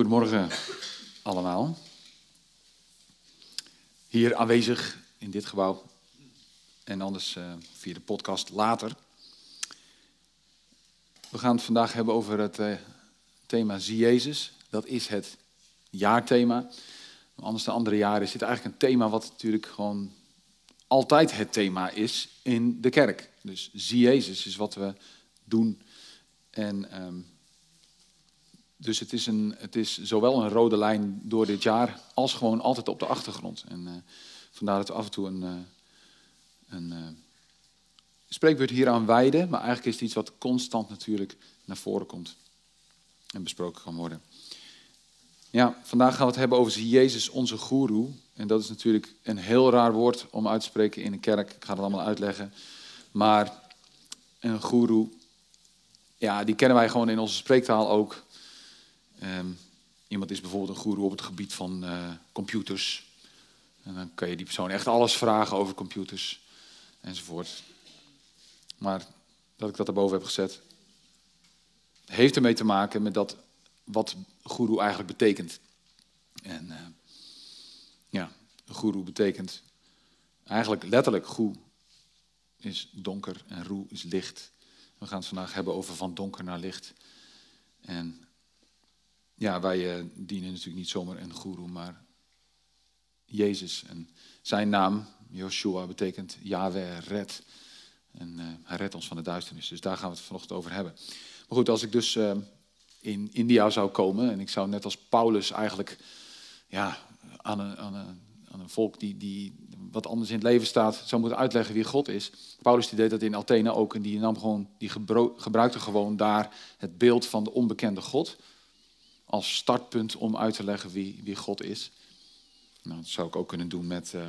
Goedemorgen allemaal. Hier aanwezig in dit gebouw en anders uh, via de podcast later. We gaan het vandaag hebben over het uh, thema Zie Jezus. Dat is het jaarthema. Anders de andere jaren is dit eigenlijk een thema wat natuurlijk gewoon altijd het thema is in de kerk. Dus Zie Jezus is wat we doen. En um, dus het is, een, het is zowel een rode lijn door dit jaar als gewoon altijd op de achtergrond. En uh, vandaar dat we af en toe een, uh, een uh, spreekbeurt hier aan wijden. Maar eigenlijk is het iets wat constant natuurlijk naar voren komt en besproken kan worden. Ja, vandaag gaan we het hebben over Jezus, onze goeroe. En dat is natuurlijk een heel raar woord om uit te spreken in een kerk. Ik ga het allemaal uitleggen. Maar een goeroe, ja, die kennen wij gewoon in onze spreektaal ook. Um, iemand is bijvoorbeeld een goeroe op het gebied van uh, computers. En dan kan je die persoon echt alles vragen over computers enzovoort. Maar dat ik dat erboven heb gezet, heeft ermee te maken met dat wat goeroe eigenlijk betekent. En uh, ja, goeroe betekent eigenlijk letterlijk goe is donker en roe is licht. We gaan het vandaag hebben over van donker naar licht. En ja, wij uh, dienen natuurlijk niet zomaar een guru, maar Jezus. En zijn naam, Joshua, betekent Yahweh red. En uh, hij redt ons van de duisternis. Dus daar gaan we het vanochtend over hebben. Maar goed, als ik dus uh, in India zou komen en ik zou net als Paulus eigenlijk ja, aan, een, aan, een, aan een volk die, die wat anders in het leven staat, zou moeten uitleggen wie God is. Paulus die deed dat in Athene ook en die, nam gewoon, die gebruikte gewoon daar het beeld van de onbekende God als startpunt om uit te leggen wie, wie God is. Nou, dat zou ik ook kunnen doen met, uh,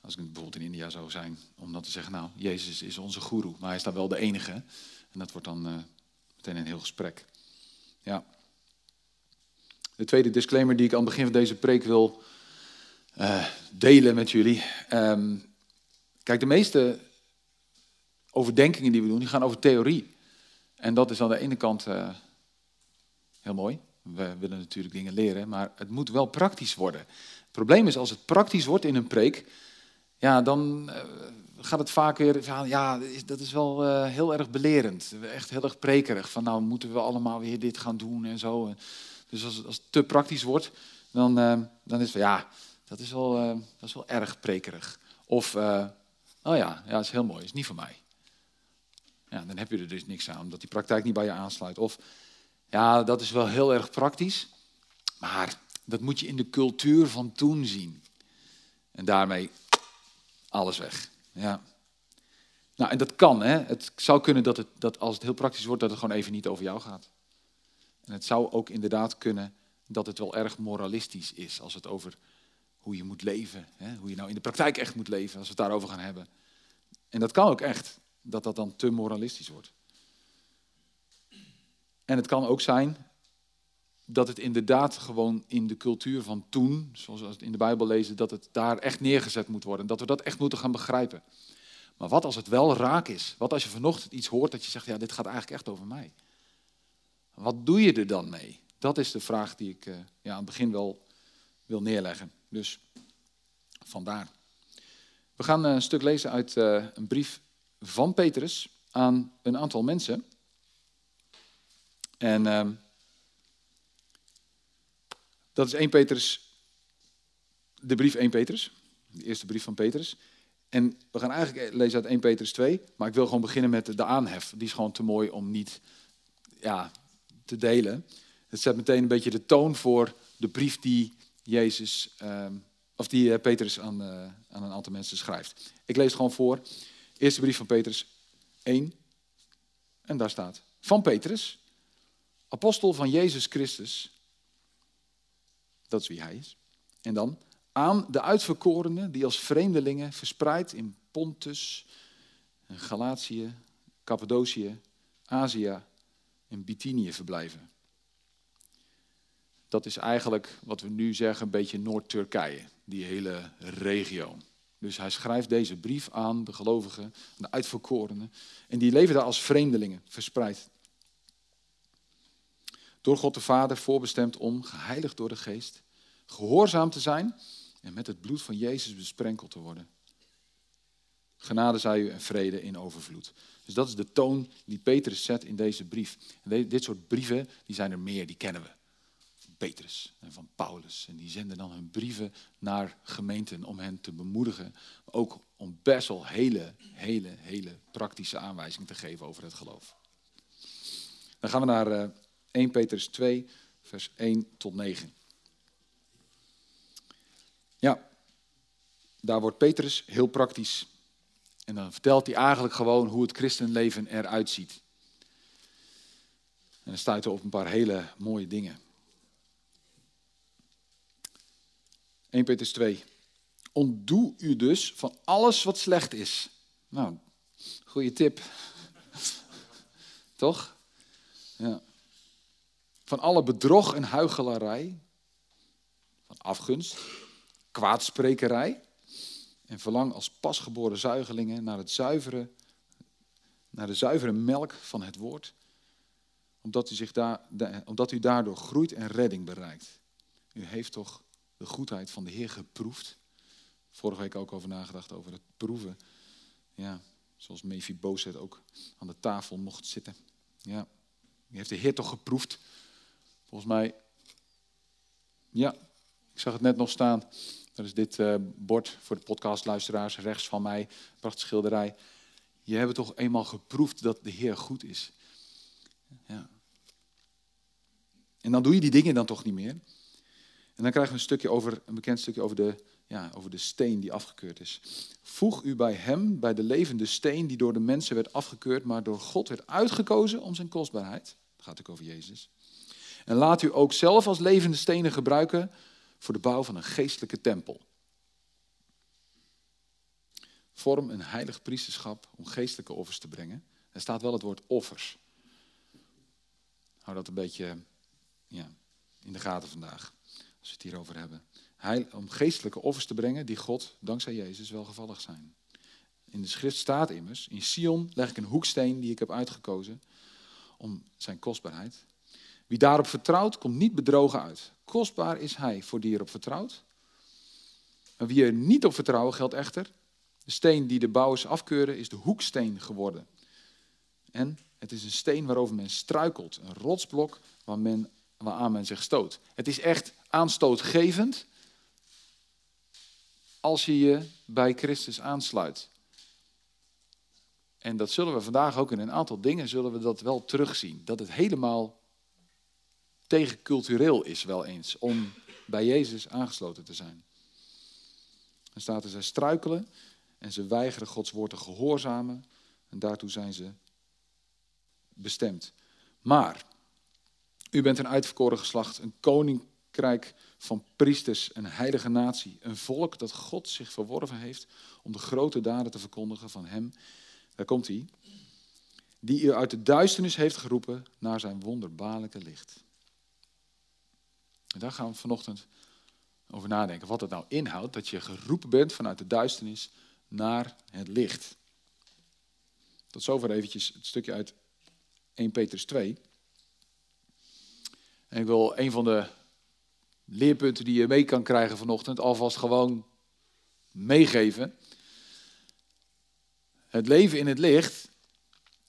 als ik bijvoorbeeld in India zou zijn, om dan te zeggen, nou, Jezus is onze guru, maar hij is daar wel de enige. En dat wordt dan uh, meteen een heel gesprek. Ja. De tweede disclaimer die ik aan het begin van deze preek wil uh, delen met jullie. Um, kijk, de meeste overdenkingen die we doen, die gaan over theorie. En dat is aan de ene kant Heel mooi. We willen natuurlijk dingen leren, maar het moet wel praktisch worden. Het probleem is, als het praktisch wordt in een preek, ja, dan uh, gaat het vaak weer van, ja, dat is wel uh, heel erg belerend. Echt heel erg prekerig. Van nou moeten we allemaal weer dit gaan doen en zo. Dus als, als het te praktisch wordt, dan, uh, dan is het ja, dat is wel, dat is wel erg prekerig. Of, oh ja, ja, dat is heel mooi, is niet voor mij. Ja, dan heb je er dus niks aan, omdat die praktijk niet bij je aansluit. Of, ja, dat is wel heel erg praktisch, maar dat moet je in de cultuur van toen zien. En daarmee alles weg. Ja. Nou, en dat kan. Hè? Het zou kunnen dat, het, dat als het heel praktisch wordt, dat het gewoon even niet over jou gaat. En het zou ook inderdaad kunnen dat het wel erg moralistisch is als het over hoe je moet leven. Hè? Hoe je nou in de praktijk echt moet leven, als we het daarover gaan hebben. En dat kan ook echt, dat dat dan te moralistisch wordt. En het kan ook zijn dat het inderdaad gewoon in de cultuur van toen, zoals we het in de Bijbel lezen, dat het daar echt neergezet moet worden. Dat we dat echt moeten gaan begrijpen. Maar wat als het wel raak is? Wat als je vanochtend iets hoort dat je zegt, ja, dit gaat eigenlijk echt over mij. Wat doe je er dan mee? Dat is de vraag die ik uh, ja, aan het begin wel wil neerleggen. Dus vandaar. We gaan eh, een stuk lezen uit uh, een brief van Petrus aan een aantal mensen. En uh, dat is 1 Petrus, de brief 1 Petrus, de eerste brief van Petrus. En we gaan eigenlijk lezen uit 1 Petrus 2, maar ik wil gewoon beginnen met de aanhef. Die is gewoon te mooi om niet ja, te delen. Het zet meteen een beetje de toon voor de brief die Jezus, uh, of die uh, Petrus aan, uh, aan een aantal mensen schrijft. Ik lees het gewoon voor. Eerste brief van Petrus 1. En daar staat: Van Petrus, apostel van Jezus Christus. Dat is wie hij is. En dan aan de uitverkorenen die als vreemdelingen verspreid in Pontus, Galatië, Cappadocië, Azië en Bithynië verblijven. Dat is eigenlijk wat we nu zeggen een beetje Noord-Turkije, die hele regio. Dus hij schrijft deze brief aan de gelovigen, de uitverkorenen. En die leven daar als vreemdelingen, verspreid Door God de Vader voorbestemd om, geheiligd door de Geest, gehoorzaam te zijn en met het bloed van Jezus besprenkeld te worden. Genade zij u en vrede in overvloed. Dus dat is de toon die Petrus zet in deze brief. En dit soort brieven, die zijn er meer, die kennen we. Van Petrus en van Paulus. En die zenden dan hun brieven naar gemeenten om hen te bemoedigen. Ook om best wel hele, hele, hele praktische aanwijzingen te geven over het geloof. Dan gaan we naar 1 eh, Petrus 2, vers 1 tot 9. Ja, daar wordt Petrus heel praktisch en dan vertelt hij eigenlijk gewoon hoe het christenleven eruit ziet. En dan staat er op een paar hele mooie dingen. 1 Petrus 2. Ontdoe u dus van alles wat slecht is. Nou, goede tip. Toch? Ja. Van alle bedrog en huichelarij. Van afgunst. Kwaadsprekerij en verlang als pasgeboren zuigelingen naar, het zuivere, naar de zuivere melk van het woord, omdat u, zich daar, omdat u daardoor groeit en redding bereikt. U heeft toch de goedheid van de Heer geproefd? Vorige week ook over nagedacht, over het proeven. Ja, zoals Mephibozet ook aan de tafel mocht zitten. Ja, u heeft de Heer toch geproefd? Volgens mij, ja, ik zag het net nog staan. Dat is dit uh, bord voor de podcastluisteraars rechts van mij. Prachtige schilderij. Je hebt toch eenmaal geproefd dat de Heer goed is. Ja. En dan doe je die dingen dan toch niet meer. En dan krijgen we een stukje over, een bekend stukje over de, ja, over de steen die afgekeurd is. Voeg u bij hem, bij de levende steen die door de mensen werd afgekeurd, maar door God werd uitgekozen om zijn kostbaarheid. Dat gaat natuurlijk over Jezus. En laat u ook zelf als levende stenen gebruiken voor de bouw van een geestelijke tempel. Vorm een heilig priesterschap om geestelijke offers te brengen. Er staat wel het woord offers. Hou dat een beetje ja, in de gaten vandaag, als we het hierover hebben. Heil, om geestelijke offers te brengen die God, dankzij Jezus, welgevallig zijn. In de schrift staat immers, in Sion leg ik een hoeksteen die ik heb uitgekozen om zijn kostbaarheid. Wie daarop vertrouwt, komt niet bedrogen uit. Kostbaar is hij voor die erop vertrouwt. En wie er niet op vertrouwen geldt echter, de steen die de bouwers afkeuren, is de hoeksteen geworden. En het is een steen waarover men struikelt, een rotsblok waar men, waaraan men zich stoot. Het is echt aanstootgevend als je je bij Christus aansluit. En dat zullen we vandaag ook in een aantal dingen zullen we dat wel terugzien. Dat het helemaal tegencultureel is wel eens om bij Jezus aangesloten te zijn. Dan staat er, zij struikelen en ze weigeren Gods woord te gehoorzamen en daartoe zijn ze bestemd. Maar, u bent een uitverkoren geslacht, een koninkrijk van priesters, een heilige natie, een volk dat God zich verworven heeft om de grote daden te verkondigen van Hem. Daar komt hij. Die u uit de duisternis heeft geroepen naar zijn wonderbaarlijke licht. En daar gaan we vanochtend over nadenken. Wat het nou inhoudt dat je geroepen bent vanuit de duisternis naar het licht. Tot zover eventjes het stukje uit 1 Petrus 2. En ik wil een van de leerpunten die je mee kan krijgen vanochtend alvast gewoon meegeven. Het leven in het licht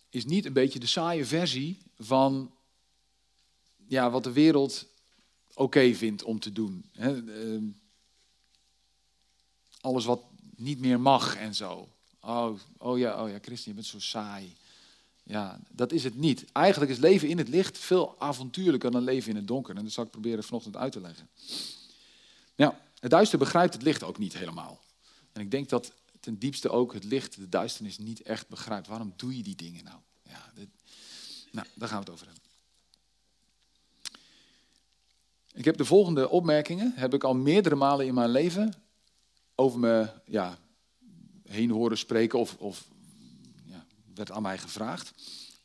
is niet een beetje de saaie versie van ja, wat de wereld oké vindt om te doen. Ehm, alles wat niet meer mag en zo. Oh, oh ja, oh ja, Christen, je bent zo saai. Ja, dat is het niet. Eigenlijk is leven in het licht veel avontuurlijker dan leven in het donker. En dat zal ik proberen vanochtend uit te leggen. Nou, het duister begrijpt het licht ook niet helemaal. En ik denk dat ten diepste ook het licht de duisternis niet echt begrijpt. Waarom doe je die dingen nou? Ja, nou, daar gaan we het over hebben. Ik heb de volgende opmerkingen, heb ik al meerdere malen in mijn leven over me ja, heen horen spreken of, of ja, werd aan mij gevraagd.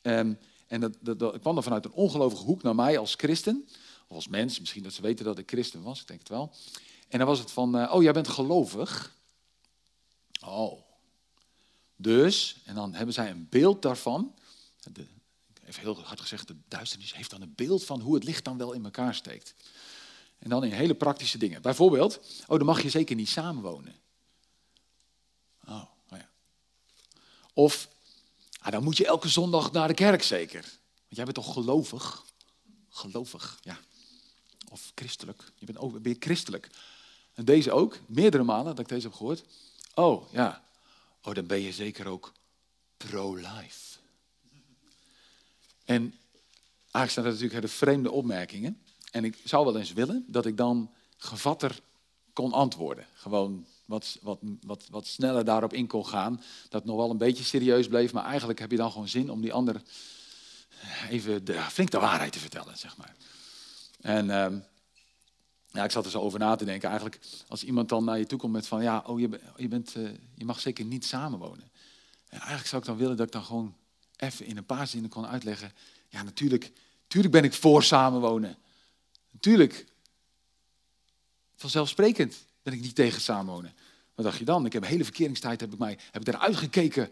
Um, en dat, dat, kwam dan vanuit een ongelovige hoek naar mij als christen, of als mens, misschien dat ze weten dat ik christen was, ik denk het wel. En dan was het van, uh, oh jij bent gelovig. Oh. Dus, en dan hebben zij een beeld daarvan. De, even heel hard gezegd, de duisternis heeft dan een beeld van hoe het licht dan wel in elkaar steekt. En dan in hele praktische dingen. Bijvoorbeeld, oh, dan mag je zeker niet samenwonen. Oh, oh ja. Of, ah, dan moet je elke zondag naar de kerk zeker. Want jij bent toch gelovig? Gelovig, ja. Of christelijk. Je bent ook, je christelijk. En deze ook, meerdere malen dat ik deze heb gehoord. Oh, ja. Oh, dan ben je zeker ook pro-life. En eigenlijk zijn dat natuurlijk hele vreemde opmerkingen. En ik zou wel eens willen dat ik dan gevatter kon antwoorden. Gewoon wat, wat, wat, wat sneller daarop in kon gaan. Dat het nog wel een beetje serieus bleef. Maar eigenlijk heb je dan gewoon zin om die ander even de, flink de waarheid te vertellen, zeg maar. En uh, ja, ik zat er zo over na te denken. Eigenlijk, als iemand dan naar je toe komt met van, ja, oh, je, je, bent, uh, je mag zeker niet samenwonen. En eigenlijk zou ik dan willen dat ik dan gewoon even in een paar zinnen kon uitleggen. Ja, natuurlijk, natuurlijk ben ik voor samenwonen. Natuurlijk. Vanzelfsprekend ben ik niet tegen samenwonen. Wat dacht je dan? Ik heb hele verkeringstijd heb ik mij heb ik eruit gekeken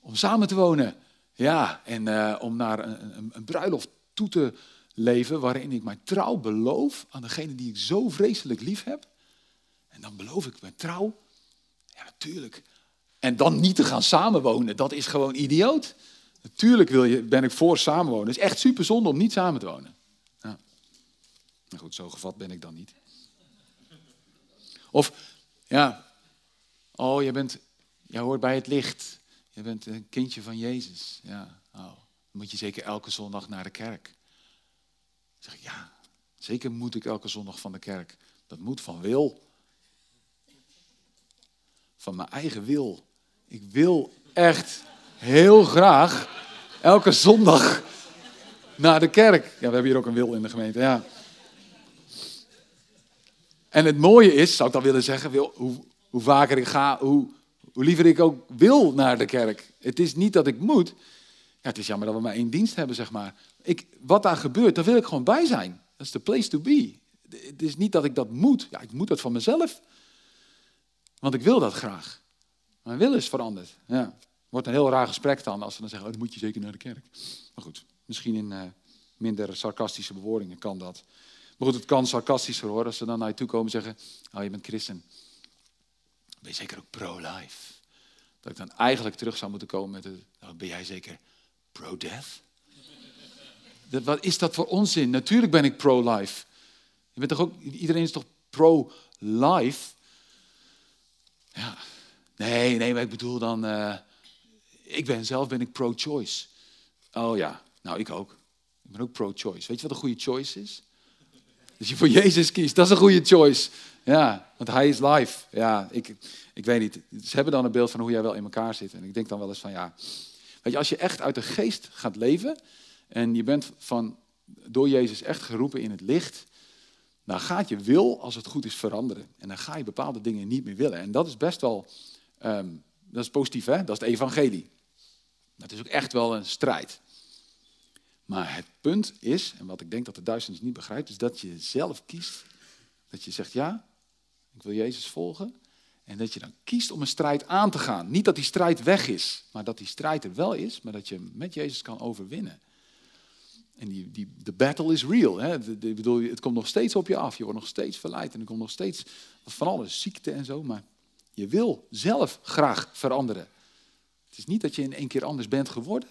om samen te wonen. Ja, en uh, om naar een, een, bruiloft toe te leven waarin ik mij trouw beloof aan degene die ik zo vreselijk lief heb. En dan beloof ik mijn trouw. Ja, natuurlijk. En dan niet te gaan samenwonen, dat is gewoon idioot. Natuurlijk wil je, ben ik voor samenwonen. Het is echt super zonde om niet samen te wonen. Ja. Nou goed, zo gevat ben ik dan niet. Of, ja, oh, je bent, jij hoort bij het licht. Je bent een kindje van Jezus. Ja, oh, dan moet je zeker elke zondag naar de kerk. Zeg ik, ja, zeker moet ik elke zondag van de kerk. Dat moet van wil. Van mijn eigen wil. Ik wil echt heel graag elke zondag naar de kerk. Ja, we hebben hier ook een wil in de gemeente, ja. En het mooie is, zou ik dan willen zeggen, hoe, hoe vaker ik ga, hoe, hoe liever ik ook wil naar de kerk. Het is niet dat ik moet. Ja, het is jammer dat we maar één dienst hebben, zeg maar. Ik, wat daar gebeurt, daar wil ik gewoon bij zijn. Dat is de place to be. Het is niet dat ik dat moet. Ja, ik moet dat van mezelf. Want ik wil dat graag. Mijn wil is veranderd. Ja. Wordt een heel raar gesprek dan als ze dan zeggen, oh, dan moet je zeker naar de kerk. Maar goed, misschien in uh, minder sarcastische bewoordingen kan dat. Maar goed, het kan sarcastischer hoor, als ze dan naar je toe komen en zeggen, oh je bent christen. Ben je zeker ook pro-life? Dat ik dan eigenlijk terug zou moeten komen met, de, nou, ben jij zeker pro-death? Wat is dat voor onzin? Natuurlijk ben ik pro-life. Je bent toch ook, iedereen is toch pro-life? Ja, nee, nee, maar ik bedoel dan, uh, ik ben zelf ben ik pro-choice. Oh ja, nou ik ook. Ik ben ook pro-choice. Weet je wat een goede choice is? Als je voor Jezus kiest, dat is een goede choice. Ja, want hij is life. Ja, ik, ik weet niet. Ze hebben dan een beeld van hoe jij wel in elkaar zit. En ik denk dan wel eens van ja. Weet je, als je echt uit de geest gaat leven. en je bent van, door Jezus echt geroepen in het licht. dan gaat je wil, als het goed is, veranderen. En dan ga je bepaalde dingen niet meer willen. En dat is best wel. Um, dat is positief, hè? Dat is het evangelie. Dat is ook echt wel een strijd. Maar het punt is, en wat ik denk dat de duisternis niet begrijpt, is dat je zelf kiest. Dat je zegt, ja, ik wil Jezus volgen. En dat je dan kiest om een strijd aan te gaan. Niet dat die strijd weg is, maar dat die strijd er wel is, maar dat je met Jezus kan overwinnen. En die, die, de battle is real. Hè? Bedoel, het komt nog steeds op je af. Je wordt nog steeds verleid en er komt nog steeds van alles, ziekte en zo. Maar je wil zelf graag veranderen. Het is niet dat je in één keer anders bent geworden.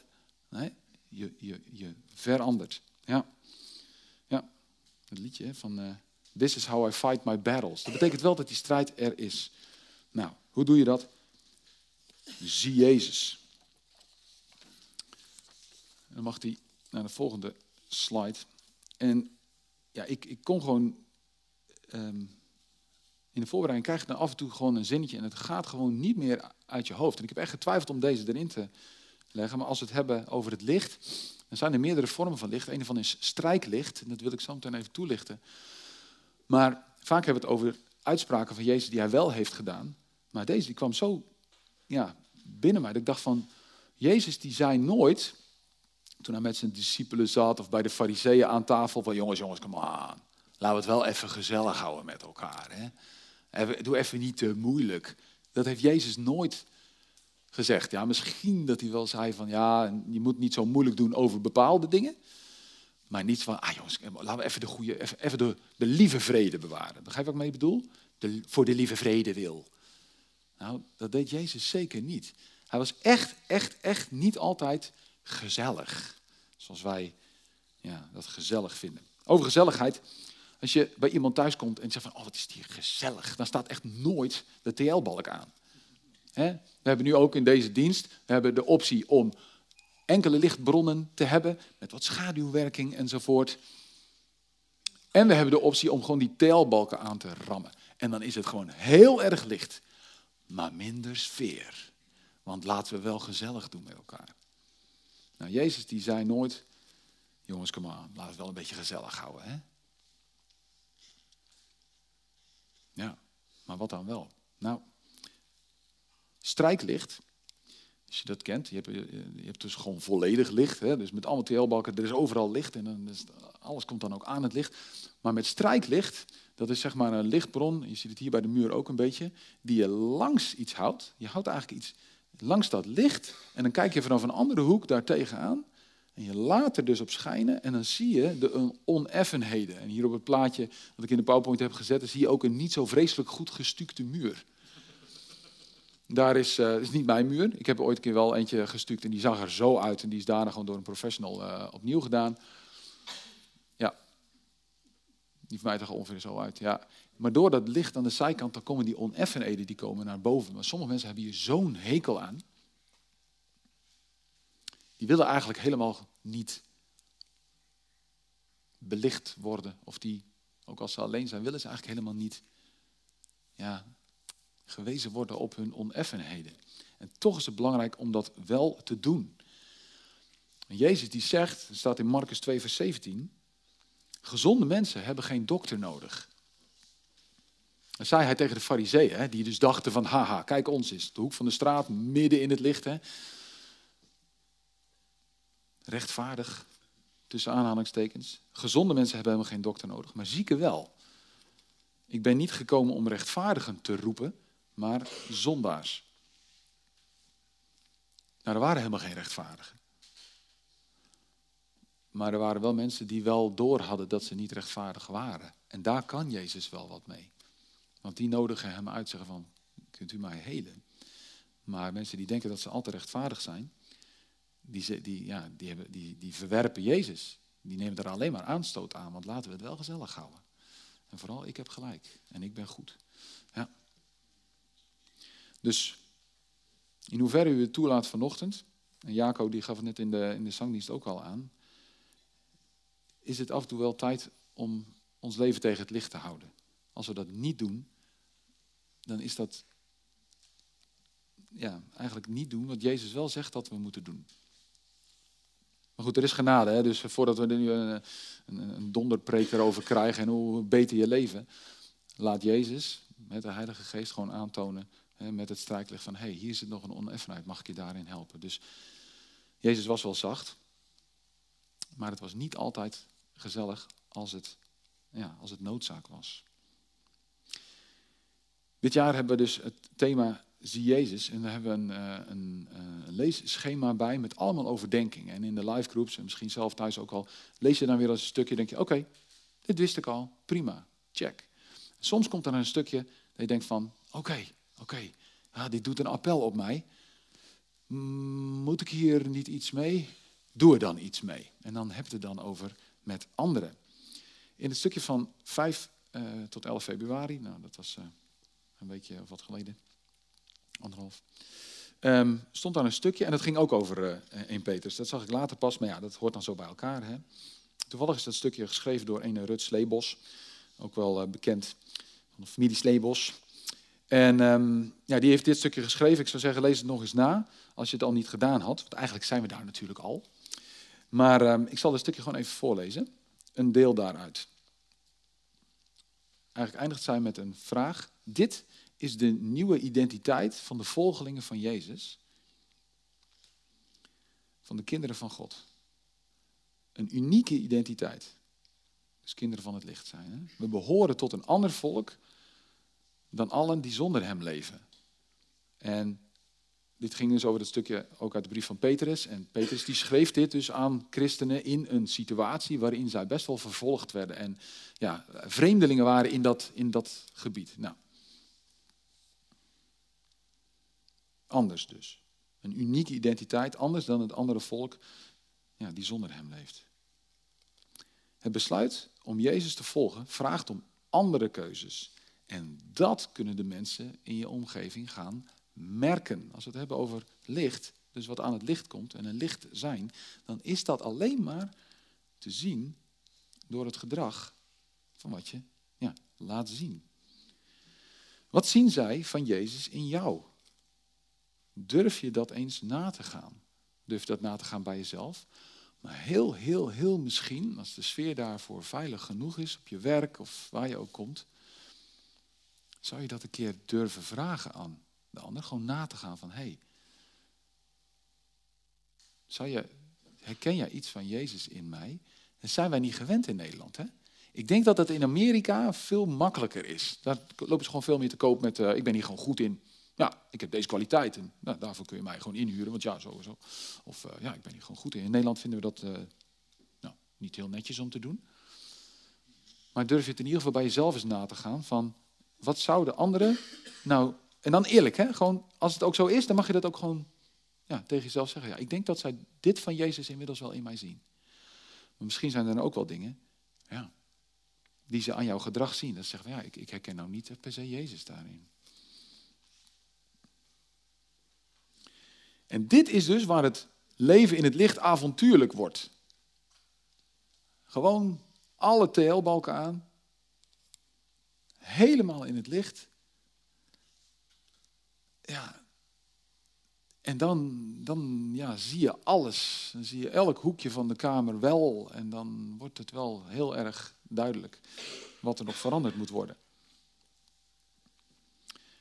Nee, je, je, je verandert. Ja. ja, het liedje van uh, This is how I fight my battles. Dat betekent wel dat die strijd er is. Nou, hoe doe je dat? Zie Jezus. dan mag hij naar de volgende slide. En ja, ik, ik kon gewoon um, in de voorbereiding krijg je dan af en toe gewoon een zinnetje en het gaat gewoon niet meer uit je hoofd. En ik heb echt getwijfeld om deze erin te leggen, maar als we het hebben over het licht, dan zijn er meerdere vormen van licht. Een van is strijklicht, en dat wil ik zo meteen even toelichten. Maar vaak hebben we het over uitspraken van Jezus die hij wel heeft gedaan. Maar deze die kwam zo ja, binnen mij dat ik dacht van, Jezus die zei nooit, toen hij met zijn discipelen zat of bij de fariseeën aan tafel, van jongens, jongens, kom aan. Laten we het wel even gezellig houden met elkaar. Hè? Doe even niet te moeilijk. Dat heeft Jezus nooit gezegd. Ja, misschien dat hij wel zei van ja, je moet niet zo moeilijk doen over bepaalde dingen. Maar niet van, ah jongens, laten we even de goede, even, even de, de lieve vrede bewaren. Begrijp je wat ik mee bedoel? De, voor de lieve vrede wil. Nou, dat deed Jezus zeker niet. Hij was echt, echt, echt niet altijd gezellig. Zoals wij ja, dat gezellig vinden. Over gezelligheid. Als je bij iemand thuis komt en zegt van, oh wat is die gezellig. Dan staat echt nooit de TL-balk aan. We hebben nu ook in deze dienst we hebben de optie om enkele lichtbronnen te hebben met wat schaduwwerking enzovoort. En we hebben de optie om gewoon die TL-balken aan te rammen. En dan is het gewoon heel erg licht, maar minder sfeer. Want laten we wel gezellig doen met elkaar. Nou, Jezus die zei nooit, jongens, kom aan, laten we wel een beetje gezellig houden. Hè? Ja, maar wat dan wel? Nou, strijklicht, als je dat kent, je hebt, je hebt dus gewoon volledig licht, hè? dus met allemaal TL-balken, er is overal licht en dan is, alles komt dan ook aan het licht. Maar met strijklicht, dat is zeg maar een lichtbron, je ziet het hier bij de muur ook een beetje, die je langs iets houdt. Je houdt eigenlijk iets langs dat licht en dan kijk je vanaf een andere hoek daar tegenaan. En je laat er dus op schijnen en dan zie je de oneffenheden. En hier op het plaatje wat ik in de PowerPoint heb gezet, zie je ook een niet zo vreselijk goed gestukte muur. Daar is, uh, is niet mijn muur. Ik heb er ooit een keer wel eentje gestuukt en die zag er zo uit. En die is daarna gewoon door een professional uh, opnieuw gedaan. Ja. Die van mij toch ongeveer zo uit. Ja. Maar door dat licht aan de zijkant, dan komen die oneffenheden die komen naar boven. Maar sommige mensen hebben hier zo'n hekel aan. Die willen eigenlijk helemaal niet belicht worden. Of die, ook als ze alleen zijn, willen ze eigenlijk helemaal niet ja, gewezen worden op hun oneffenheden. En toch is het belangrijk om dat wel te doen. En Jezus die zegt, het staat in Marcus 2 vers 17, gezonde mensen hebben geen dokter nodig. Dat zei hij tegen de fariseeën, die dus dachten van, haha, kijk ons is, de hoek van de straat, midden in het licht. Hè. Rechtvaardig, tussen aanhalingstekens. Gezonde mensen hebben helemaal geen dokter nodig, maar zieken wel. Ik ben niet gekomen om rechtvaardigen te roepen, maar zondaars. Nou, er waren helemaal geen rechtvaardigen. Maar er waren wel mensen die wel door hadden dat ze niet rechtvaardig waren. En daar kan Jezus wel wat mee. Want die nodigen hem uit, zeggen van, kunt u mij helen? Maar mensen die denken dat ze altijd rechtvaardig zijn, die, die, ja, die, hebben, die, die verwerpen Jezus. Die nemen er alleen maar aanstoot aan, want laten we het wel gezellig houden. En vooral, ik heb gelijk en ik ben goed. Ja. Dus in hoeverre u het toelaat vanochtend, en Jaco die gaf het net in de, in de zangdienst ook al aan, is het af en toe wel tijd om ons leven tegen het licht te houden. Als we dat niet doen, dan is dat ja, eigenlijk niet doen wat Jezus wel zegt dat we moeten doen. Maar goed, er is genade, hè? dus voordat we er nu een, een, een donderpreek erover krijgen en hoe beter je leven, laat Jezus met de Heilige Geest gewoon aantonen met het strijklicht van, hé, hey, hier zit nog een oneffenheid, mag ik je daarin helpen? Dus Jezus was wel zacht, maar het was niet altijd gezellig als het, ja, als het noodzaak was. Dit jaar hebben we dus het thema Zie Jezus en daar hebben we een, eh, eh, een leesschema bij met allemaal overdenkingen. En in de live groups en misschien zelf thuis ook al, lees je dan weer als een stukje denk je, oké, dit wist ik al, prima, check. Soms komt er een stukje dat je denkt van, oké, oké, dit doet een appel op mij. Moet ik hier niet iets mee? Doe er dan iets mee. En dan heb je het dan over met anderen. In het stukje van 5 uh, eh, tot 11 februari, nou dat was uh, een weekje of wat geleden, anderhalf, um, stond daar een stukje en dat ging ook over uh, eh, 1 Peters. Dat zag ik later pas, maar ja, dat hoort dan zo bij elkaar. Hè? Toevallig is dat stukje geschreven door een Rut Sleebos, ook wel bekend van de familie Sleebos. En um, ja, die heeft dit stukje geschreven. Ik zou zeggen, lees het nog eens na, als je het al niet gedaan had. Want eigenlijk zijn we daar natuurlijk al. Maar um, ik zal het stukje gewoon even voorlezen. Een deel daaruit. Eigenlijk eindigt zij met een vraag. Dit is de nieuwe identiteit van de volgelingen van Jezus. Van de kinderen van God. Een unieke identiteit. Dus kinderen van het licht zijn. Hè? We behoren tot een ander volk dan allen die zonder hem leven. En dit ging dus over het stukje ook uit de brief van Petrus. En Petrus die schreef dit dus aan christenen in een situatie waarin zij best wel vervolgd werden. En ja, vreemdelingen waren in dat, in dat gebied. Nou. Anders dus. Een unieke identiteit, anders dan het andere volk ja, die zonder hem leeft. Het besluit om Jezus te volgen vraagt om andere keuzes. En dat kunnen de mensen in je omgeving gaan merken. Als we het hebben over licht, dus wat aan het licht komt en een licht zijn, dan is dat alleen maar te zien door het gedrag van wat je ja, laat zien. Wat zien zij van Jezus in jou? Durf je dat eens na te gaan? Durf je dat na te gaan bij jezelf? Maar heel, heel, heel misschien, als de sfeer daarvoor veilig genoeg is, op je werk of waar je ook komt, zou je dat een keer durven vragen aan de ander. Gewoon na te gaan van, hé, hey, zou je, herken jij iets van Jezus in mij? Dat zijn wij niet gewend in Nederland. Hè? Ik denk dat dat in Amerika veel makkelijker is. Daar lopen ze gewoon veel meer te koop met, uh, ik ben hier gewoon goed in. Ja, ik heb deze kwaliteiten. Nou, daarvoor kun je mij gewoon inhuren, want ja, sowieso. Of uh, ja, ik ben hier gewoon goed in. In Nederland vinden we dat uh, nou, niet heel netjes om te doen. Maar durf je het in ieder geval bij jezelf eens na te gaan van, wat zouden anderen nou en dan eerlijk, hè? Gewoon, als het ook zo is, dan mag je dat ook gewoon ja, tegen jezelf zeggen. Ja, ik denk dat zij dit van Jezus inmiddels wel in mij zien. Maar misschien zijn er ook wel dingen ja, die ze aan jouw gedrag zien. Dat ze zeggen, ja, ik, ik herken nou niet per se Jezus daarin. En dit is dus waar het leven in het licht avontuurlijk wordt. Gewoon alle TL-balken aan. Helemaal in het licht ja, en dan, dan ja, zie je alles. Dan zie je elk hoekje van de kamer wel. En dan wordt het wel heel erg duidelijk wat er nog veranderd moet worden.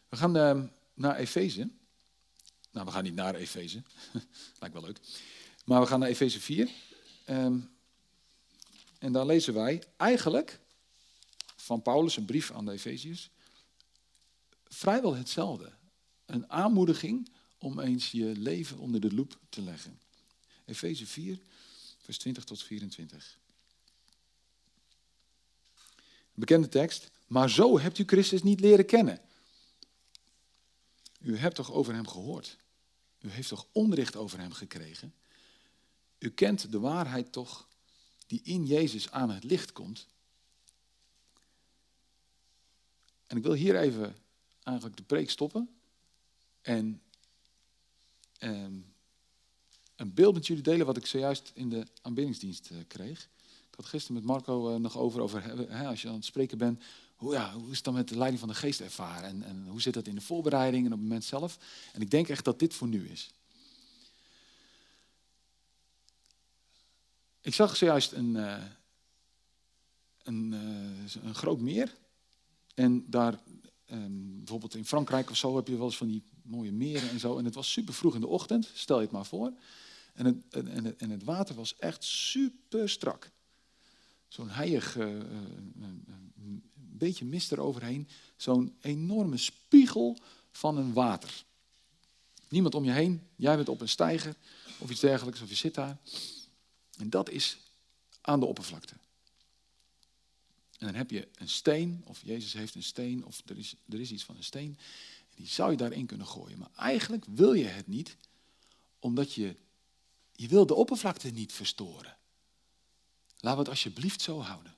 We gaan uh, naar Efeze. Nou, we gaan niet naar Efeze. Lijkt wel leuk. Maar we gaan naar Efeze 4. Um, ehm, en daar lezen wij eigenlijk van Paulus, een brief aan de Efeziërs, vrijwel hetzelfde een aanmoediging om eens je leven onder de loep te leggen. Efeze 4, vers 20 tot 24. Bekende tekst. Maar zo hebt u Christus niet leren kennen. U hebt toch over hem gehoord? U heeft toch onderricht over hem gekregen? U kent de waarheid toch die in Jezus aan het licht komt? En ik wil hier even eigenlijk de preek stoppen. En um, een beeld met jullie delen wat ik zojuist in de aanbiddingsdienst uh, kreeg. Ik had gisteren met Marco uh, nog over, over hè, als je aan het spreken bent, hoe, ja, hoe is het dan met de leiding van de geest ervaren? En, en hoe zit dat in de voorbereiding en op het moment zelf? En ik denk echt dat dit voor nu is. Ik zag zojuist een, uh, een, een groot meer. En daar, um, bijvoorbeeld in Frankrijk of zo, heb je wel eens van die mooie meren en zo. En het was super vroeg in de ochtend, stel je het maar voor. En het, en het, en het water was echt super strak. Zo'n heilig, uh, een beetje mist eroverheen. Zo'n enorme spiegel van een water. Niemand om je heen, jij bent op een steiger of iets dergelijks, of je zit daar. En dat is aan de oppervlakte. En dan heb je een steen, of Jezus heeft een steen, of er is, er is iets van een steen. Die zou je daarin kunnen gooien. Maar eigenlijk wil je het niet, omdat je, je wil de oppervlakte niet verstoren. Laten we het alsjeblieft zo houden.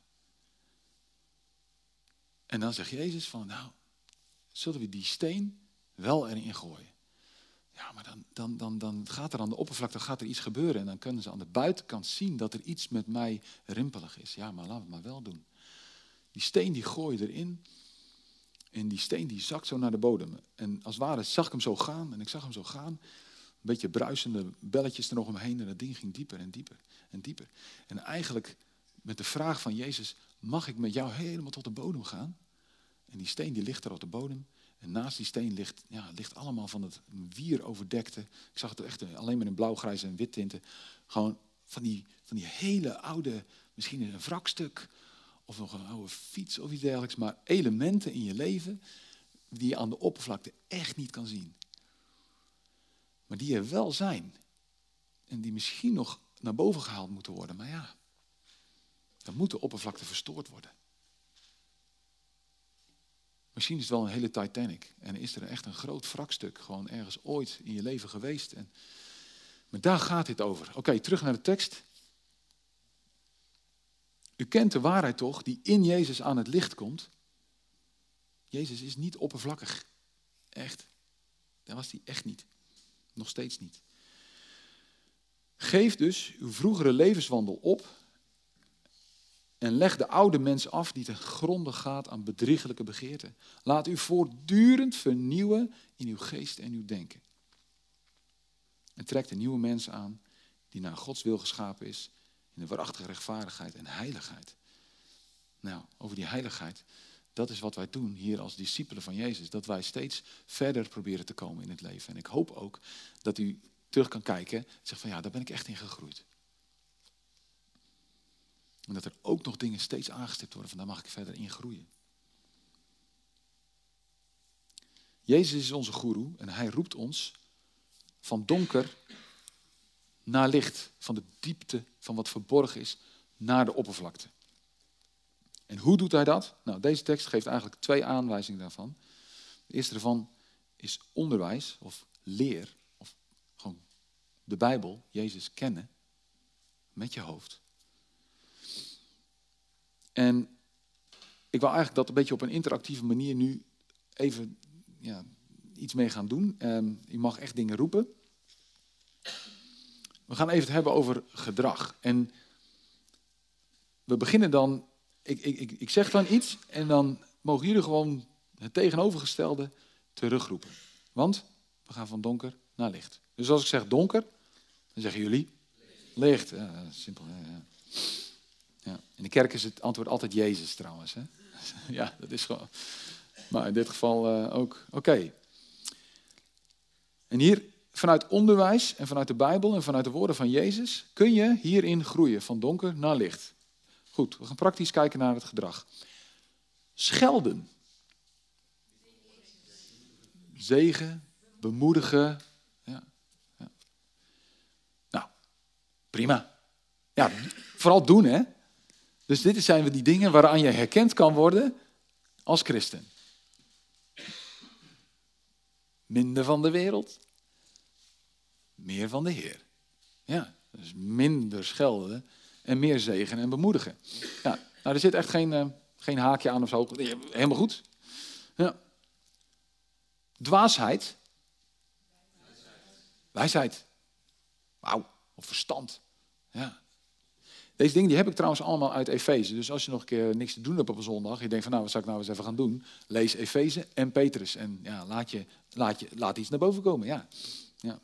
En dan zegt Jezus van, nou, zullen we die steen wel erin gooien? Ja, maar dan, dan, dan, dan gaat er aan de oppervlakte gaat er iets gebeuren. En dan kunnen ze aan de buitenkant zien dat er iets met mij rimpelig is. Ja, maar laten we het maar wel doen. Die steen die gooi je erin. En die steen die zakt zo naar de bodem. En als het ware zag ik hem zo gaan en ik zag hem zo gaan. Een beetje bruisende belletjes er nog omheen en dat ding ging dieper en dieper en dieper. En eigenlijk met de vraag van Jezus, mag ik met jou helemaal tot de bodem gaan? En die steen die ligt er op de bodem. En naast die steen ligt, ja, ligt allemaal van het wier overdekte. Ik zag het echt alleen maar in blauw, grijs en wit tinten. Gewoon van die, van die hele oude, misschien een wrakstuk of nog een oude fiets of iets dergelijks, maar elementen in je leven die je aan de oppervlakte echt niet kan zien. maar die er wel zijn. En die misschien nog naar boven gehaald moeten worden. Maar ja, dan moet de oppervlakte verstoord worden. Misschien is het wel een hele Titanic. En is er echt een groot wrakstuk gewoon ergens ooit in je leven geweest. En, maar daar gaat dit over. Oké, terug naar de tekst. U kent de waarheid toch, die in Jezus aan het licht komt. Jezus is niet oppervlakkig. Echt. Dat was hij echt niet. Nog steeds niet. Geef dus uw vroegere levenswandel op en leg de oude mens af die ten gronde gaat aan bedriegelijke begeerten. Laat u voortdurend vernieuwen in uw geest en uw denken. En trek de nieuwe mens aan die naar Gods wil geschapen is in de waarachtige rechtvaardigheid en heiligheid. Nou, over die heiligheid, dat is wat wij doen hier als discipelen van Jezus. Dat wij steeds verder proberen te komen in het leven. En ik hoop ook dat u terug kan kijken en zegt van ja, daar ben ik echt in gegroeid. En dat er ook nog dingen steeds aangestipt worden van daar mag ik verder in groeien. Jezus is onze goeroe en hij roept ons van donker naar licht, van de diepte van wat verborgen is, naar de oppervlakte. En hoe doet hij dat? Nou, deze tekst geeft eigenlijk twee aanwijzingen daarvan. De eerste daarvan is onderwijs of leer, of gewoon de Bijbel, Jezus kennen met je hoofd. En ik wil eigenlijk dat een beetje op een interactieve manier nu even ja, iets mee gaan doen. Um, je mag echt dingen roepen. We gaan even het hebben over gedrag. En we beginnen dan, ik, ik, ik, zeg dan iets en dan mogen jullie gewoon het tegenovergestelde terugroepen. Want we gaan van donker naar licht. Dus als ik zeg donker, dan zeggen jullie licht. Simpel. Ja, ja. In de kerk is het antwoord altijd Jezus trouwens. Hè? ja, dat is gewoon. Maar in dit geval uh, ook. Oké. En hier, vanuit onderwijs en vanuit de Bijbel en vanuit de woorden van Jezus, kun je hierin groeien, van donker naar licht. Goed, we gaan praktisch kijken naar het gedrag. Schelden. Zegen, bemoedigen. Nou, prima. Ja, vooral doen, hè? Dus dit zijn die dingen waaraan je herkend kan worden als christen. Minder van de wereld, meer van de Heer. Ja, dus minder schelden en meer zegen en bemoedigen. Ja, nou, er zit echt geen, uh, geen haakje aan of zo. Helemaal goed. Ja. Dwaasheid. Wijsheid. Wauw, of verstand. Ja, deze dingen die heb ik trouwens allemaal uit Efeze. Dus als je nog een keer niks te doen hebt op een zondag, je denkt van nou, wat zou ik nou eens even gaan doen? Lees Efeze en Petrus. En ja, laat, je, laat, je, laat iets naar boven komen. Ja. ja.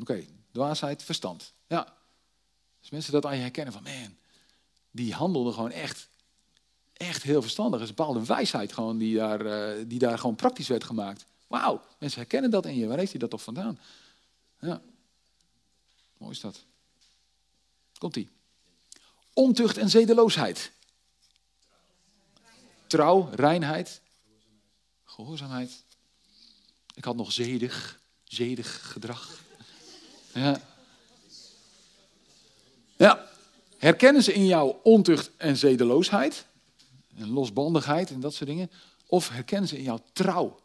Oké, dwaasheid, verstand. Ja. Dus mensen dat aan je herkennen van man, die handelden gewoon echt, echt heel verstandig. Er is een bepaalde wijsheid gewoon die daar, uh, die daar gewoon praktisch werd gemaakt. Wauw, mensen herkennen dat in je. Waar heeft hij dat toch vandaan? Ja. Mooi is dat. Komt-ie. Ontucht en zedeloosheid. Trouw, reinheid, gehoorzaamheid. Ik had nog zedig, zedig gedrag. Ja. ja. Herkennen ze in jou ontucht en zedeloosheid? En losbandigheid en dat soort dingen? Of herkennen ze in jou trouw?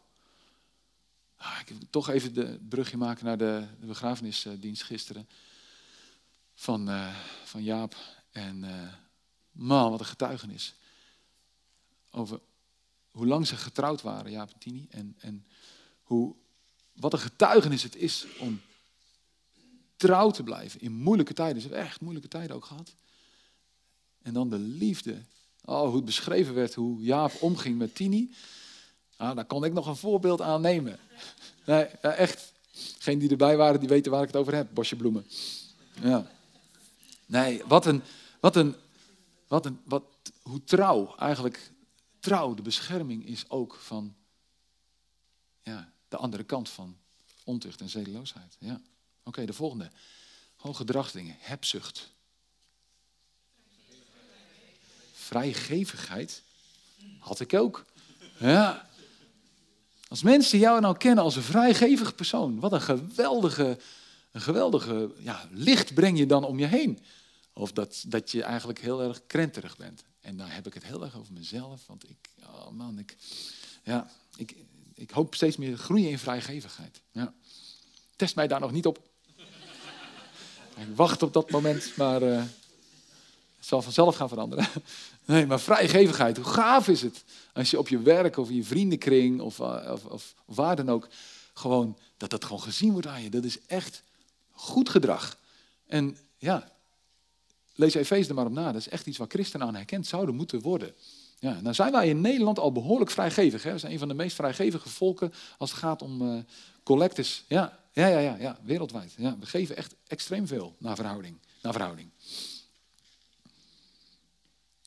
Ah, ik wil toch even de brugje maken naar de, begrafenisdienst gisteren. Van, uh, van Jaap en uh, man, wat een getuigenis. Over hoe lang ze getrouwd waren, Jaap en Tini. En, en hoe, wat een getuigenis het is om trouw te blijven in moeilijke tijden. Ze hebben echt moeilijke tijden ook gehad. En dan de liefde. Oh, hoe het beschreven werd, hoe Jaap omging met Tini. Ah, daar kon ik nog een voorbeeld aan nemen. Nee, echt. Geen die erbij waren, die weten waar ik het over heb. Bosje bloemen. Ja. Nee, wat een, wat een, wat een, wat, hoe trouw eigenlijk, trouw, de bescherming is ook van ja, de andere kant van ontucht en zedeloosheid. Ja. Oké, de volgende. Gewoon gedragsdingen. Hebzucht. Vrijgevigheid. Had ik ook. Ja. Als mensen jou nou kennen als een vrijgevig persoon, wat een geweldige, een geweldige ja, licht breng je dan om je heen. Of dat, dat je eigenlijk heel erg krenterig bent. En dan heb ik het heel erg over mezelf, want ik, oh man, ik, ja, ik, ik hoop steeds meer groeien in vrijgevigheid. Ja. Test mij daar nog niet op. Ik wacht op dat moment, maar uh, het zal vanzelf gaan veranderen. Nee, maar vrijgevigheid, hoe gaaf is het als je op je werk of in je vriendenkring of, uh, of, of, waar dan ook, gewoon, dat dat gewoon gezien wordt aan je. Dat is echt goed gedrag. En ja, lees Efeze er maar op na. Dat is echt iets waar christenen aan herkend zouden moeten worden. Ja, nou zijn wij in Nederland al behoorlijk vrijgevig. Hè? We zijn een van de meest vrijgevige volken als het gaat om uh. Ja, ja, ja, ja, ja, wereldwijd. Ja, we geven echt extreem veel naar verhouding. Naar verhouding.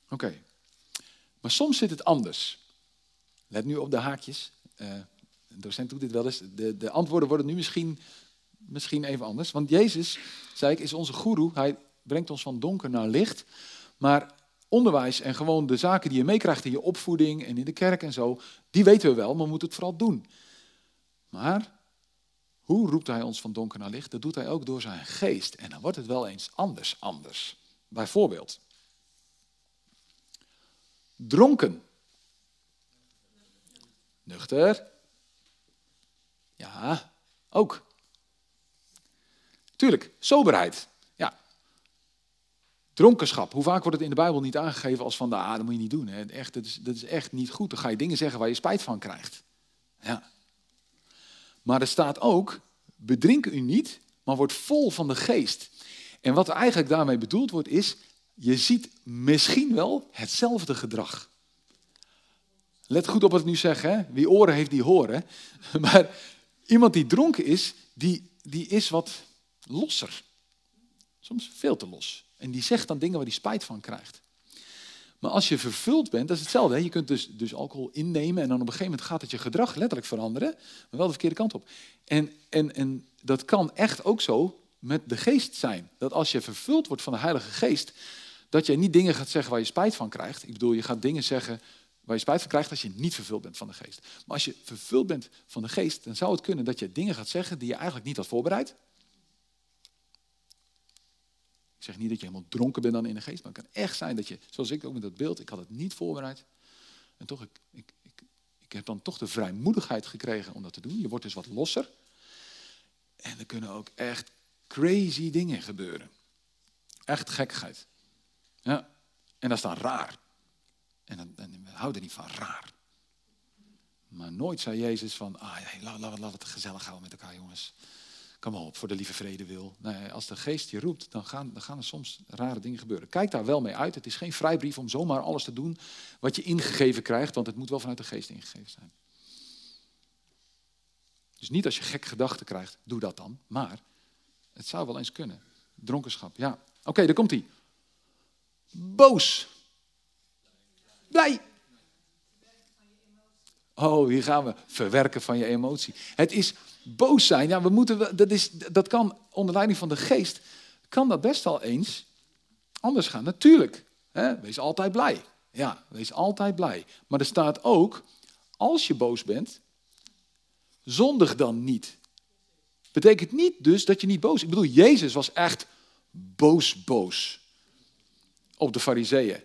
Oké. Maar soms zit het anders. Let nu op de haakjes. Een docent doet dit wel eens. De, de antwoorden worden nu misschien, misschien even anders. Want Jezus, zei ik, is onze guru. Hij brengt ons van donker naar licht. Maar onderwijs en gewoon de zaken die je meekrijgt in je opvoeding en in de kerk en zo, die weten we wel, maar we moeten het vooral doen. Maar hoe roept hij ons van donker naar licht? Dat doet hij ook door zijn geest. En dan wordt het wel eens anders, anders. Bijvoorbeeld, dronken. Nuchter. Ja, ook. Tuurlijk, soberheid. Dronkenschap. Hoe vaak wordt het in de Bijbel niet aangegeven als van, ah, dat moet je niet doen. Hè. Echt, is, dat is echt niet goed. Dan ga je dingen zeggen waar je spijt van krijgt. Ja. Maar er staat ook, bedrink u niet, maar word vol van de geest. En wat eigenlijk daarmee bedoeld wordt is, je ziet misschien wel hetzelfde gedrag. Let goed op wat ik nu zeg, hè? wie oren heeft, die horen. Maar iemand die dronken is, die, die is wat losser. Soms veel te los. En die zegt dan dingen waar hij spijt van krijgt. Maar als je vervuld bent, dat is hetzelfde. Hè? Je kunt dus, dus alcohol innemen en dan op een gegeven moment gaat het je gedrag letterlijk veranderen, maar wel de verkeerde kant op. En, en, en dat kan echt ook zo met de geest zijn. Dat als je vervuld wordt van de Heilige Geest, dat je niet dingen gaat zeggen waar je spijt van krijgt. Ik bedoel, je gaat dingen zeggen waar je spijt van krijgt als je niet vervuld bent van de geest. Maar als je vervuld bent van de geest, dan zou het kunnen dat je dingen gaat zeggen die je eigenlijk niet had voorbereid. Ik zeg niet dat je helemaal dronken bent dan in de geest, maar het kan echt zijn dat je, zoals ik ook met dat beeld, ik had het niet voorbereid. En toch, ik, ik, ik, ik heb dan toch de vrijmoedigheid gekregen om dat te doen. Je wordt dus wat losser. En er kunnen ook echt crazy dingen gebeuren. Echt gekkigheid. Ja. En dat is dan raar. En dan, dan we houden niet van raar. Maar nooit zei Jezus van, ah, laat, laat, laat het gezellig houden met elkaar jongens. Kom op, voor de lieve vrede wil. Nee, als de geest je roept, dan gaan, gaan er soms rare dingen gebeuren. Kijk daar wel mee uit. Het is geen vrijbrief om zomaar alles te doen wat je ingegeven krijgt, want het moet wel vanuit de geest ingegeven zijn. Dus niet als je gek gedachten krijgt, doe dat dan. Maar het zou wel eens kunnen. Dronkenschap, ja. Oké, daar komt hij. Boos. Blij. Oh, hier gaan we. Verwerken van je emotie. Het is boos zijn. Ja, we moeten, dat, is, dat kan onder leiding van de geest. Kan dat best wel eens anders gaan. Natuurlijk. Hè? Wees altijd blij. Ja, wees altijd blij. Maar er staat ook, als je boos bent, zondig dan niet. Betekent niet dus dat je niet boos Ik bedoel, Jezus was echt boos, boos op de fariseeën.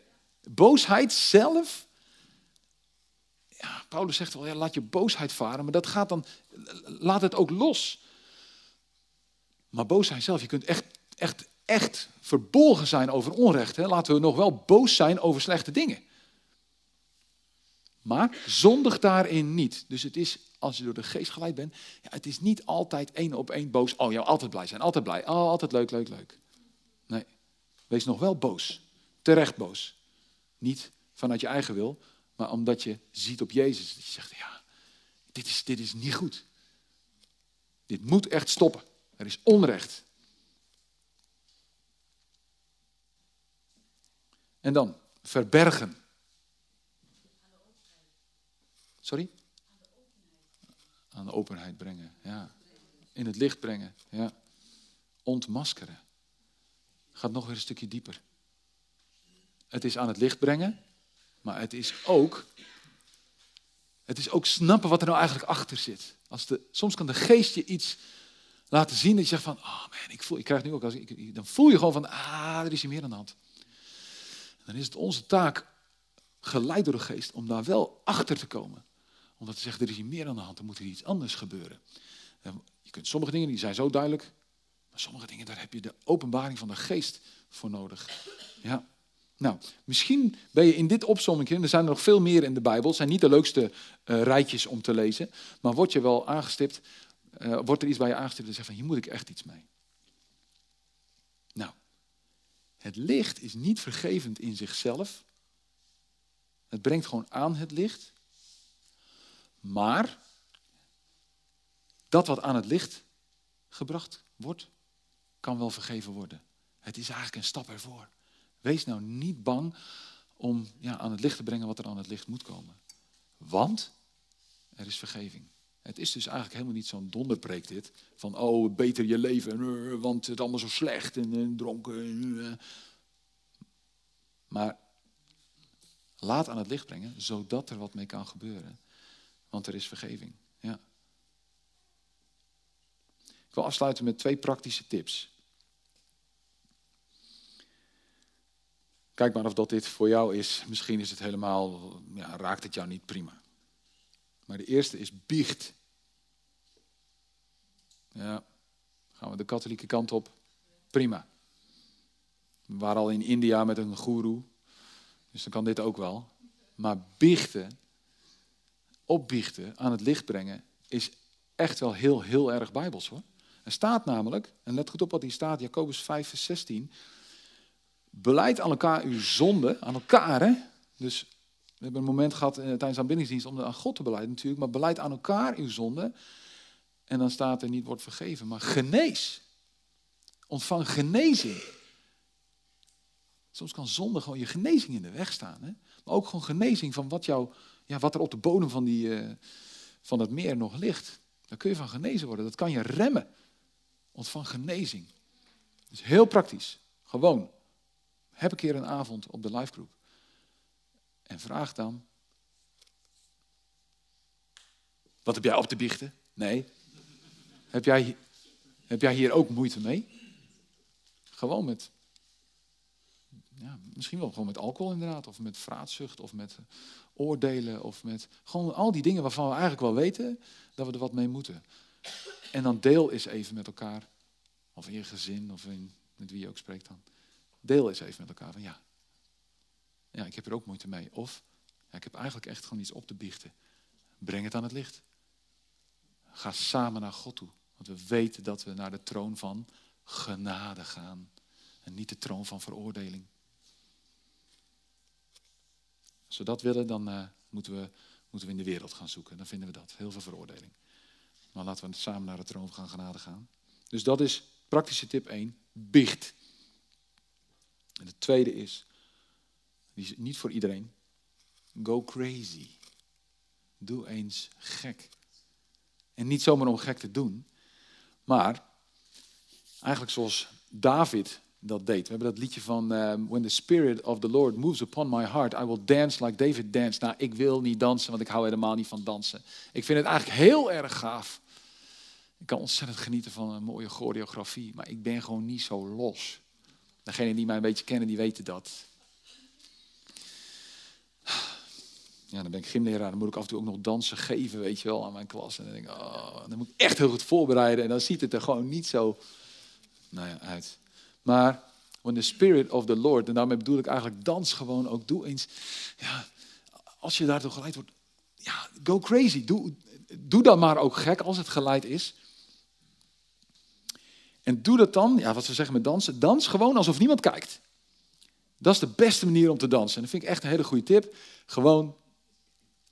Boosheid zelf Paulus zegt wel, ja, laat je boosheid varen, maar dat gaat dan, laat het ook los. Maar boosheid zelf, je kunt echt, echt, echt verbolgen zijn over onrecht. Hè? Laten we nog wel boos zijn over slechte dingen. Maar zondig daarin niet. Dus het is, als je door de geest geleid bent, ja, het is niet altijd één op één boos. Oh ja, altijd blij zijn, altijd blij. Oh, altijd leuk, leuk, leuk. Nee, wees nog wel boos. Terecht boos. Niet vanuit je eigen wil, maar omdat je ziet op Jezus, dat je zegt, ja, dit is, dit is niet goed. Dit moet echt stoppen. Er is onrecht. En dan verbergen. Sorry? Aan de openheid brengen, ja. In het licht brengen, ja. Ontmaskeren. Gaat nog weer een stukje dieper. Het is aan het licht brengen, maar het is ook Het is ook snappen wat er nou eigenlijk achter zit. Als de, soms kan de geest je iets laten zien dat je zegt van, oh man, ik voel, ik krijg nu ook, als ik, dan voel je gewoon van, ah, er is hier meer aan de hand. Dan is het onze taak, geleid door de geest, om daar wel achter te komen. Omdat te zeggen, er is hier meer aan de hand, er moet hier iets anders gebeuren. Je kunt sommige dingen, die zijn zo duidelijk, maar sommige dingen, daar heb je de openbaring van de geest voor nodig. Ja. Nou, misschien ben je in dit opzomming, er zijn er nog veel meer in de Bijbel, zijn niet de leukste uh, rijtjes om te lezen, maar word je wel aangestipt, uh, wordt er iets bij je aangestipt en zegt van hier moet ik echt iets mee. Nou, het licht is niet vergevend in zichzelf. Het brengt gewoon aan het licht. Maar dat wat aan het licht gebracht wordt, kan wel vergeven worden. Het is eigenlijk een stap ervoor. Wees nou niet bang om ja, aan het licht te brengen wat er aan het licht moet komen. Want er is vergeving. Het is dus eigenlijk helemaal niet zo'n donderpreek dit. Van, oh, beter je leven, want het is allemaal zo slecht en, en dronken. Eh. Maar laat aan het licht brengen, zodat er wat mee kan gebeuren. Want er is vergeving. Ja. Ik wil afsluiten met twee praktische tips. Kijk maar of dat dit voor jou is. Misschien is het helemaal, ja, raakt het jou niet prima. Maar de eerste is biecht. Ja, gaan we de katholieke kant op? Prima. We waren al in India met een goeroe, dus dan kan dit ook wel. Maar biechten, opbiechten, aan het licht brengen, is echt wel heel, heel erg bijbels hoor. Er staat namelijk, en let goed op wat hier staat, Jacobus 5, vers 16. Beleid aan elkaar uw zonde, aan elkaar hè. Dus we hebben een moment gehad eh, tijdens aanbiddingsdienst om aan God te beleiden natuurlijk, maar beleid aan elkaar uw zonde. En dan staat er niet wordt vergeven, maar genees. Ontvang genezing. Soms kan zonde gewoon je genezing in de weg staan. Hè? Maar ook gewoon genezing van wat, jou, ja, wat er op de bodem van, die, uh, van het meer nog ligt. Daar kun je van genezen worden. Dat kan je remmen. Ontvang genezing. Dus heel praktisch. Gewoon. Heb een keer een avond op de livegroep. En vraag dan. Wat heb jij op te biechten? Nee. Heb jij, heb jij hier ook moeite mee? Gewoon met. Ja, misschien wel gewoon met alcohol inderdaad. Of met vraatzucht. Of met oordelen. Of met gewoon al die dingen waarvan we eigenlijk wel weten dat we er wat mee moeten. En dan deel eens even met elkaar. Of in je gezin. Of in, met wie je ook spreekt dan. Deel eens even met elkaar van ja, ja, ik heb er ook moeite mee. Of, ik heb eigenlijk echt gewoon iets op te biechten. Breng het aan het licht. Ga samen naar God toe. Want we weten dat we naar de troon van genade gaan. En niet de troon van veroordeling. Als we dat willen, dan uh, moeten, we, moeten we in de wereld gaan zoeken. Dan vinden we dat. Heel veel veroordeling. Maar laten we samen naar de troon van genade gaan. Dus dat is praktische tip 1. Biecht. En de tweede is, die is niet voor iedereen. Go crazy. Doe eens gek. En niet zomaar om gek te doen, maar eigenlijk zoals David dat deed. We hebben dat liedje van um, When the Spirit of the Lord moves upon my heart, I will dance like David danced. Nou, ik wil niet dansen, want ik hou helemaal niet van dansen. Ik vind het eigenlijk heel erg gaaf. Ik kan ontzettend genieten van een mooie choreografie, maar ik ben gewoon niet zo los. Degenen die mij een beetje kennen, die weten dat. Ja, dan ben ik gymleraar, dan moet ik af en toe ook nog dansen geven, weet je wel, aan mijn klas. En dan denk ik, oh, dan moet ik echt heel goed voorbereiden. En dan ziet het er gewoon niet zo nou ja, uit. Maar when the spirit of the Lord, en daarmee bedoel ik eigenlijk dans gewoon ook, doe eens, ja, als je daardoor geleid wordt, ja, go crazy. Doe, doe dan maar ook gek als het geleid is. En doe dat dan, ja, wat ze zeggen met dansen, dans gewoon alsof niemand kijkt. Dat is de beste manier om te dansen. En dat vind ik echt een hele goede tip. Gewoon,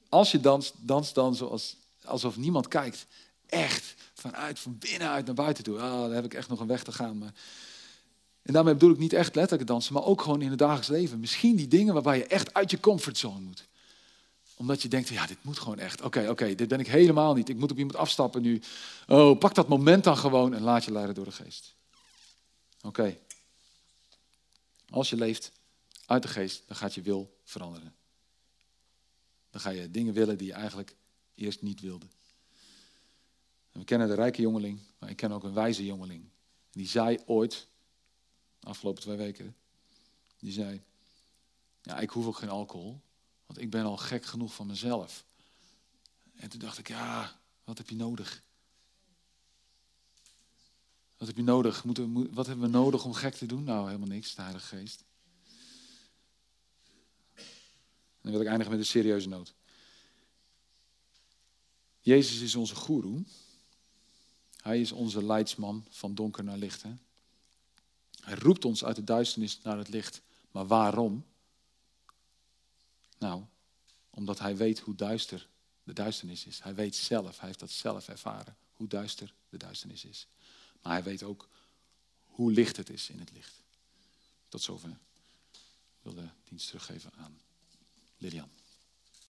als je danst, dans dan zoals, alsof niemand kijkt. Echt, vanuit, van binnenuit naar buiten toe. Ah, daar heb ik echt nog een weg te gaan. Maar... En daarmee bedoel ik niet echt letterlijk dansen, maar ook gewoon in het dagelijks leven. Misschien die dingen waarbij je echt uit je comfortzone moet omdat je denkt, ja, dit moet gewoon echt. Oké, oké, dit ben ik helemaal niet. Ik moet op iemand afstappen nu. Oh, pak dat moment dan gewoon en laat je leiden door de geest. Oké. Als je leeft uit de geest, dan gaat je wil veranderen. Dan ga je dingen willen die je eigenlijk eerst niet wilde. We kennen de rijke jongeling, maar ik ken ook een wijze jongeling. Die zei ooit, de afgelopen twee weken, die zei, ja, ik hoef ook geen alcohol, want ik ben al gek genoeg van mezelf. En toen dacht ik, ja, wat heb je nodig? Wat heb je nodig? Moeten, wat hebben we nodig om gek te doen? Nou, helemaal niks, de Heilige Geest. Dan wil ik eindigen met een serieuze noot. Jezus is onze goeroe. Hij is onze leidsman van donker naar licht. Hè? Hij roept ons uit de duisternis naar het licht. Maar waarom? Nou, omdat hij weet hoe duister de duisternis is. Hij weet zelf, hij heeft dat zelf ervaren, hoe duister de duisternis is. Maar hij weet ook hoe licht het is in het licht. Tot zover. Ik wil de dienst teruggeven aan Lilian.